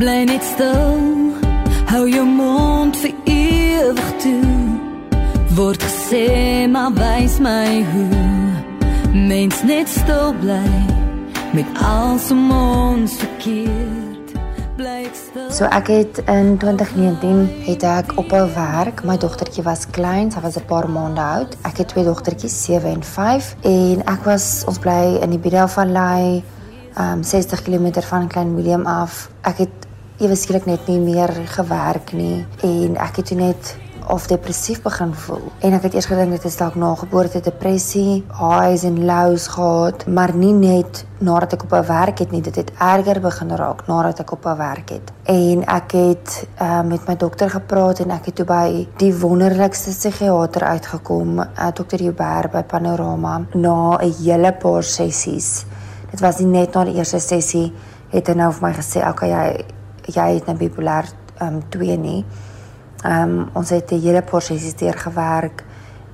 Bly net stil. Hou jou mond vir ewig toe. Word gesê maar wys my hoe. Mens net stil bly met al se mond verkeerd. Bly stil. So ek het in 2019 het ek ophou werk. My dogtertjie was klein, sy was 'n paar maande oud. Ek het twee dogtertjies, 7 en 5 en ek was ons bly in die Biddelvallei, um 60 km van Klein Willem af. Ek het ewe skielik net nie meer gewerk nie en ek het toe net of depressief begin voel. En ek het eers gedink dit is dalk nageboorte depressie, highs en lows gehad, maar nie net nadat ek op 'n werk het nie, dit het erger begin raak nadat ek op 'n werk het. En ek het uh, met my dokter gepraat en ek het toe by die wonderlikste psigiater uitgekom, uh, dokter Joubert by Panorama na 'n hele paar sessies. Dit was nie net na die eerste sessie het hy nou vir my gesê, "Oké, jy jy het nou bipolêr ehm um, 2 nie." Ehm um, ons het 'n hele paar sessies deurgewerk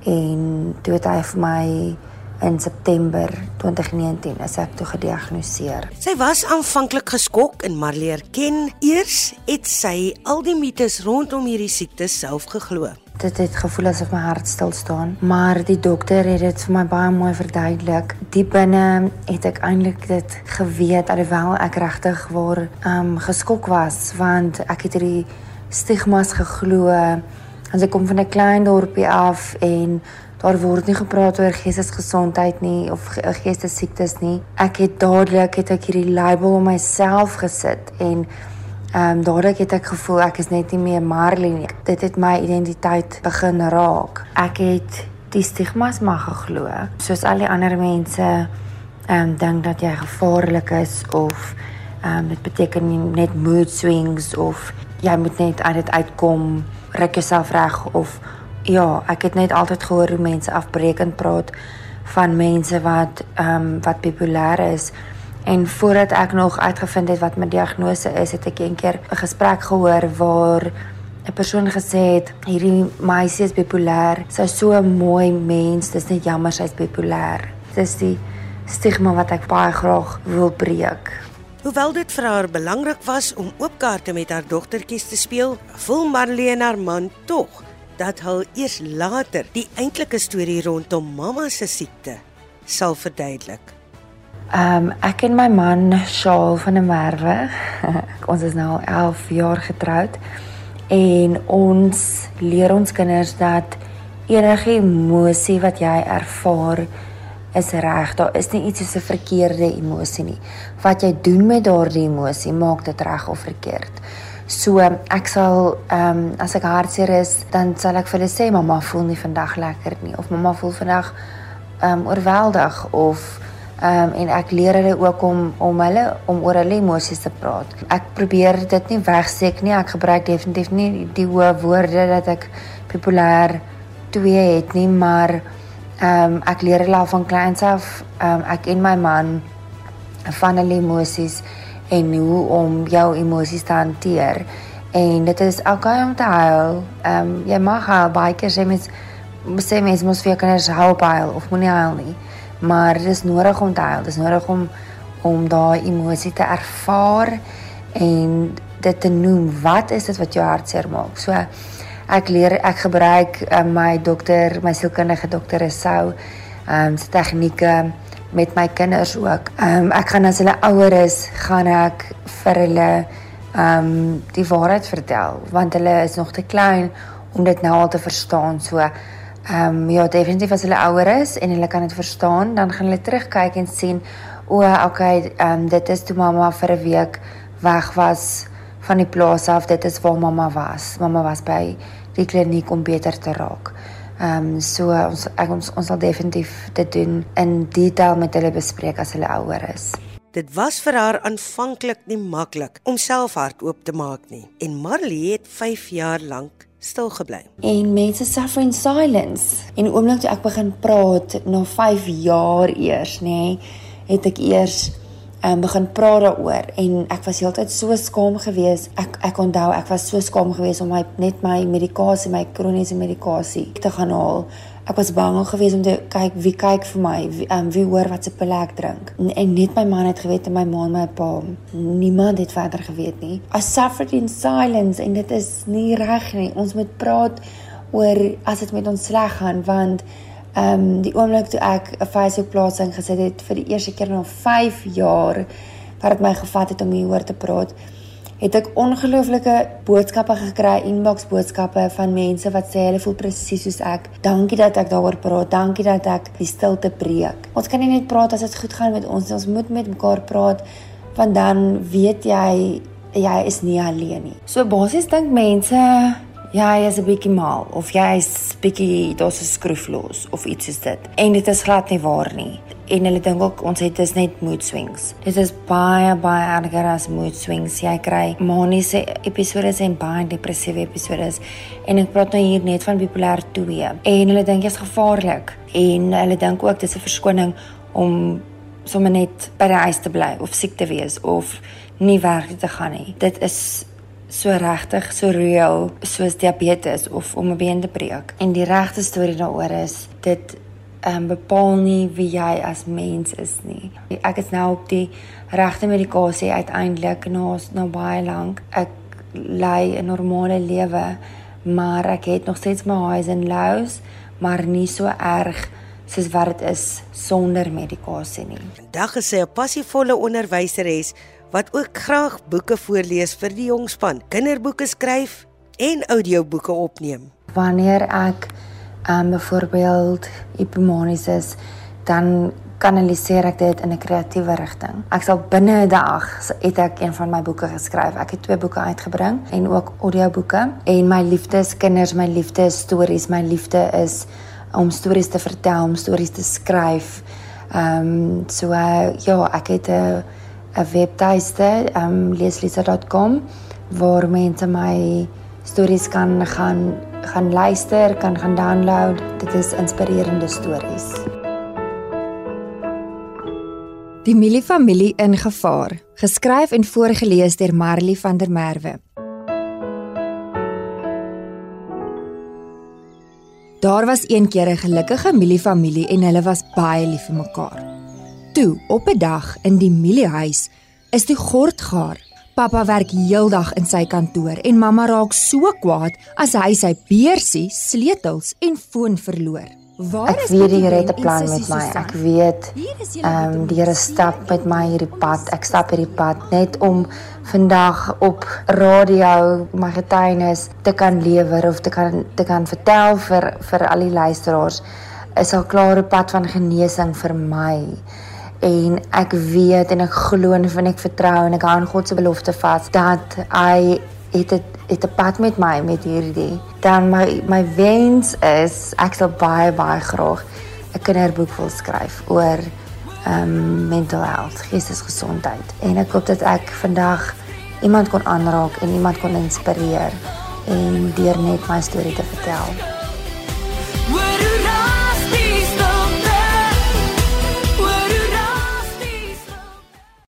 en toe het hy vir my in September 2019 is ek toe gediagnoseer. Sy was aanvanklik geskok en Marleer ken eers het sy al die mites rondom hierdie siekte self geglo. Dit het gevoel asof my hart stil staan, maar die dokter het dit vir my baie mooi verduidelik. Diep binne het ek eintlik dit geweet alhoewel ek regtig waar ehm um, geskok was want ek het hierdie stigmas geglo. As ek kom van 'n klein dorpie af en daar word nie gepraat oor geestesgesondheid nie of geestesiektes nie. Ek het dadelik het ek hierdie label op myself gesit en ehm um, dadelik het ek gevoel ek is net nie meer Marley nie. Dit het my identiteit begin raak. Ek het die stigmas maar geglo. Soos al die ander mense ehm um, dink dat jy gevaarlik is of ehm um, dit beteken net mood swings of jy moet net uit dit uitkom, ruk jouself reg of ja, ek het net altyd gehoor hoe mense afbreekend praat van mense wat ehm um, wat bipolêr is. En voordat ek nog uitgevind het wat my diagnose is, het ek eendag 'n gesprek gehoor waar 'n persoon gesê het hierdie meisie is bipolêr. Sy's so 'n mooi mens, dis net jammer sy's bipolêr. Dis die stigma wat ek baie graag wil breek. Hoewel dit vir haar belangrik was om oop kaarte met haar dogtertjies te speel, voel Marlene haar man tog dat hy eers later die eintlike storie rondom mamma se siekte sal verduidelik. Ehm um, ek en my man Shaal van der Merwe, ons is nou al 11 jaar getroud en ons leer ons kinders dat enige emosie wat jy ervaar is reg. Daar is nie iets soos 'n verkeerde emosie nie. Wat jy doen met daardie emosie maak dit reg of verkeerd. So ek sal ehm um, as ek hartseer is, dan sal ek vir hulle sê mamma voel nie vandag lekker nie of mamma voel vandag ehm um, oorweldig of ehm um, en ek leer hulle ook om om hulle om oor hulle emosies te praat. Ek probeer dit nie wegsteek nie. Ek gebruik definitief nie die hoë woorde dat ek populêr twee het nie, maar Ehm um, ek leer hulle van kleins af, ehm um, ek en my man van hulle emosies en hoe om jou emosies te hanteer. En dit is okay om te huil. Ehm um, jy mag huil baie keer sê mens sê mens moet vir kinders help huil of moenie huil nie. Maar dit is nodig om te huil. Dit is nodig om om daai emosie te ervaar en dit te noem. Wat is dit wat jou hartseer maak? So ek leer ek gebruik um, my dokter, my sielkundige dokter is sou ehm um, se tegnieke met my kinders ook. Ehm um, ek gaan as hulle ouer is, gaan ek vir hulle ehm um, die waarheid vertel want hulle is nog te klein om dit nou al te verstaan. So ehm um, ja, definitief as hulle ouer is en hulle kan dit verstaan, dan gaan hulle terugkyk en sien o, okay, ehm um, dit is toe mamma vir 'n week weg was van die plaas af. Dit is waar mamma was. Mamma was by die kliniek om beter te raak. Ehm um, so ons ek ons ons sal definitief dit doen in detail met hulle bespreek as hulle ouer is. Dit was vir haar aanvanklik nie maklik om self hardop te maak nie en Marley het 5 jaar lank stil gebly. En mense suffer in silence. En oomblik toe ek begin praat na 5 jaar eers, nê, nee, het ek eers um, begin praat daaroor en ek was heeltyd so skaam geweest. Ek ek onthou ek was so skaam geweest om my net my medikasie, my kroniese medikasie te gaan haal. Ek was bang geweest om te kyk wie kyk vir my, wie, um, wie hoor wat se pille ek drink. En, en net my man het geweet en my ma en my pa. Niemand het verder geweet nie. I suffered in silence en dit is nie reg nie. Ons moet praat oor as dit met ons sleg gaan want ehm um, die oomblik toe ek 'n Facebook plasing gesit het vir die eerste keer na 5 jaar wat dit my gevat het om hieroor te praat het ek ongelooflike boodskappe gekry, inbox boodskappe van mense wat sê hulle voel presies soos ek. Dankie dat ek daaroor praat. Dankie dat ek die stilte breek. Ons kan nie net praat as dit goed gaan met ons. Ons moet met mekaar praat want dan weet jy jy is nie alleen nie. So basies dink mense Ja, jy is 'n bietjie mal of jy is bietjie daar's 'n skroef los of iets soos dit. En dit is glad nie waar nie en hulle dink ook ons het is net mood swings. Dit is baie baie erger as mood swings. Jy kry maniese episode en baie depressiewe episode en ek praat nou hier net van bipolêr 2. En hulle dink dit is gevaarlik en hulle dink ook dis 'n verskoning om sommer net by die huis te bly of siek te wees of nie werk te gaan nie. Dit is so regtig so reël soos diabetes of om 'n been te breek. En die regte storie daaroor is dit um, bepaal nie wie jy as mens is nie. Ek is nou op die regte medikasie uiteindelik na na baie lank. Ek lei 'n normale lewe, maar ek het nog steeds my highs and lows, maar nie so erg soos wat dit is sonder medikasie nie. Vandag is sy 'n passievolle onderwyseres wat ook graag boeke voorlees vir die jong span, kinderboeke skryf en audioboeke opneem. Wanneer ek um byvoorbeeld epimanies is, dan kanaliseer ek dit in 'n kreatiewe rigting. Ek sal binne 'n dag het ek een van my boeke geskryf. Ek het twee boeke uitgebring en ook audioboeke en my liefdeskinders, my liefdesstories, my liefde is om stories te vertel, om stories te skryf. Ehm um, so uh, ja, ek het 'n 'n webtuiste, ehm um, leeslisa.com waar mense my stories kan gaan gaan luister, kan gaan download. Dit is inspirerende stories. Die Milie familie in gevaar, geskryf en voorgeles deur Marley van der Merwe. Daar was een keer 'n gelukkige Milie familie en hulle was baie lief vir mekaar. Toe, op 'n dag in die Milie huis, is die gord gaar Pappa werk heeldag in sy kantoor en mamma raak so kwaad as hy sy beursie, sleutels en foon verloor. Waar ek weet die Here het 'n plan met my. Ek weet ehm um, die Here stap met my hierdie pad. Ek stap hierdie pad net om vandag op radio my getuienis te kan lewer of te kan te kan vertel vir vir al die luisteraars. Is al klare pad van genesing vir my en ek weet en ek glo en ek vertrou en ek hou aan God se belofte vas dat hy het het het 'n pad met my met hierdie. Dan my my wens is ek sal baie baie graag 'n kinderboek wil skryf oor ehm um, mental health, geestesgesondheid. En ek hoop dat ek vandag iemand kon aanraak en iemand kon inspireer en deur net my storie te vertel.